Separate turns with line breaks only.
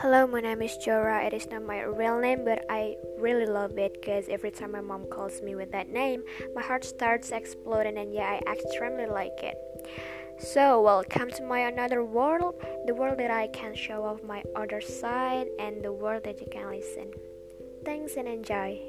Hello, my name is Jora. It is not my real name, but I really love it because every time my mom calls me with that name, my heart starts exploding, and yeah, I extremely like it. So, welcome to my another world, the world that I can show off my other side, and the world that you can listen. Thanks and enjoy.